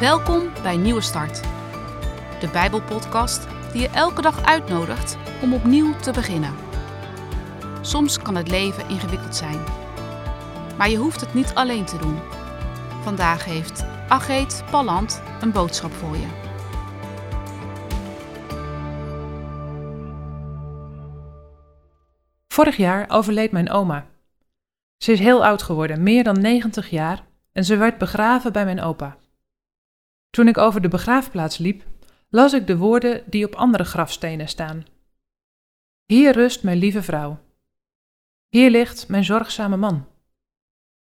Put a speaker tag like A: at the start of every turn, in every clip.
A: Welkom bij Nieuwe Start, de Bijbelpodcast die je elke dag uitnodigt om opnieuw te beginnen. Soms kan het leven ingewikkeld zijn, maar je hoeft het niet alleen te doen. Vandaag heeft Ageet Palland een boodschap voor je.
B: Vorig jaar overleed mijn oma. Ze is heel oud geworden, meer dan 90 jaar, en ze werd begraven bij mijn opa. Toen ik over de begraafplaats liep, las ik de woorden die op andere grafstenen staan. Hier rust mijn lieve vrouw. Hier ligt mijn zorgzame man.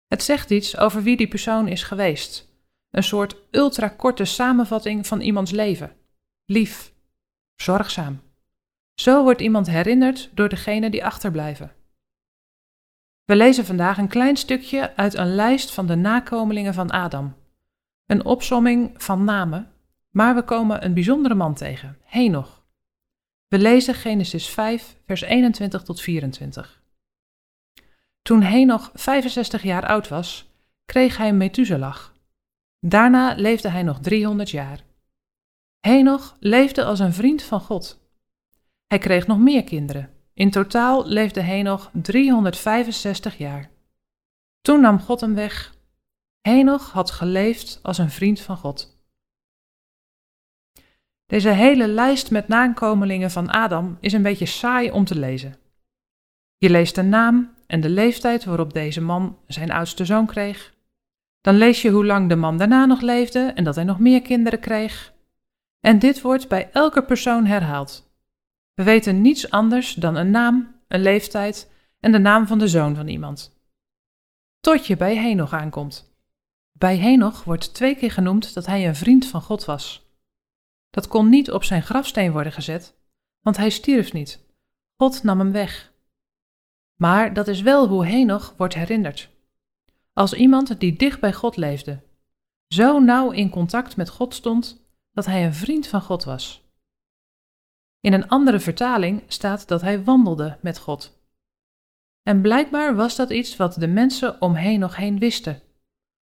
B: Het zegt iets over wie die persoon is geweest. Een soort ultrakorte samenvatting van iemands leven. Lief, zorgzaam. Zo wordt iemand herinnerd door degene die achterblijven. We lezen vandaag een klein stukje uit een lijst van de nakomelingen van Adam. Een opsomming van namen, maar we komen een bijzondere man tegen, Henoch. We lezen Genesis 5, vers 21 tot 24. Toen Henoch 65 jaar oud was, kreeg hij Methuselah. Daarna leefde hij nog 300 jaar. Henoch leefde als een vriend van God. Hij kreeg nog meer kinderen. In totaal leefde Henoch 365 jaar. Toen nam God hem weg. Henoch had geleefd als een vriend van God. Deze hele lijst met nakomelingen van Adam is een beetje saai om te lezen. Je leest de naam en de leeftijd waarop deze man zijn oudste zoon kreeg. Dan lees je hoe lang de man daarna nog leefde en dat hij nog meer kinderen kreeg. En dit wordt bij elke persoon herhaald. We weten niets anders dan een naam, een leeftijd en de naam van de zoon van iemand. Tot je bij Henoch aankomt. Bij Henoch wordt twee keer genoemd dat hij een vriend van God was. Dat kon niet op zijn grafsteen worden gezet, want hij stierf niet. God nam hem weg. Maar dat is wel hoe Henoch wordt herinnerd. Als iemand die dicht bij God leefde, zo nauw in contact met God stond dat hij een vriend van God was. In een andere vertaling staat dat hij wandelde met God. En blijkbaar was dat iets wat de mensen omheen nog heen wisten.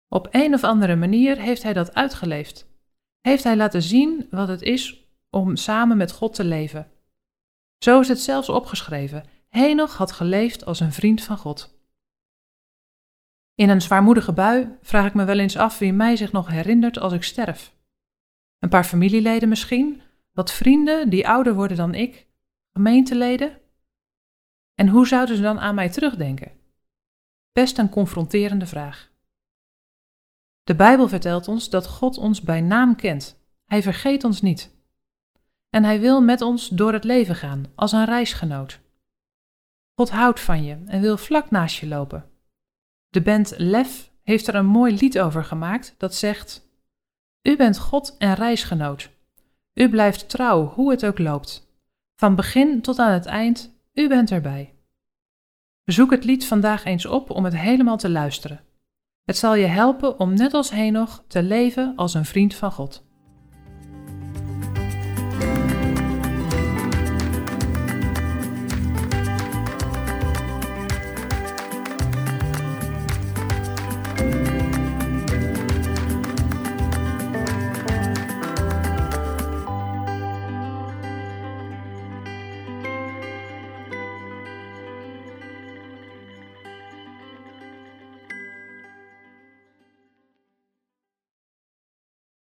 B: Op een of andere manier heeft hij dat uitgeleefd. Heeft hij laten zien wat het is om samen met God te leven. Zo is het zelfs opgeschreven. Henoch had geleefd als een vriend van God. In een zwaarmoedige bui vraag ik me wel eens af wie mij zich nog herinnert als ik sterf. Een paar familieleden misschien, wat vrienden die ouder worden dan ik, gemeenteleden? En hoe zouden ze dan aan mij terugdenken? Best een confronterende vraag. De Bijbel vertelt ons dat God ons bij naam kent. Hij vergeet ons niet. En hij wil met ons door het leven gaan, als een reisgenoot. God houdt van je en wil vlak naast je lopen. De band Lef heeft er een mooi lied over gemaakt dat zegt: U bent God en reisgenoot. U blijft trouw, hoe het ook loopt. Van begin tot aan het eind, u bent erbij. Zoek het lied vandaag eens op om het helemaal te luisteren. Het zal je helpen om net als Henoch te leven als een vriend van God.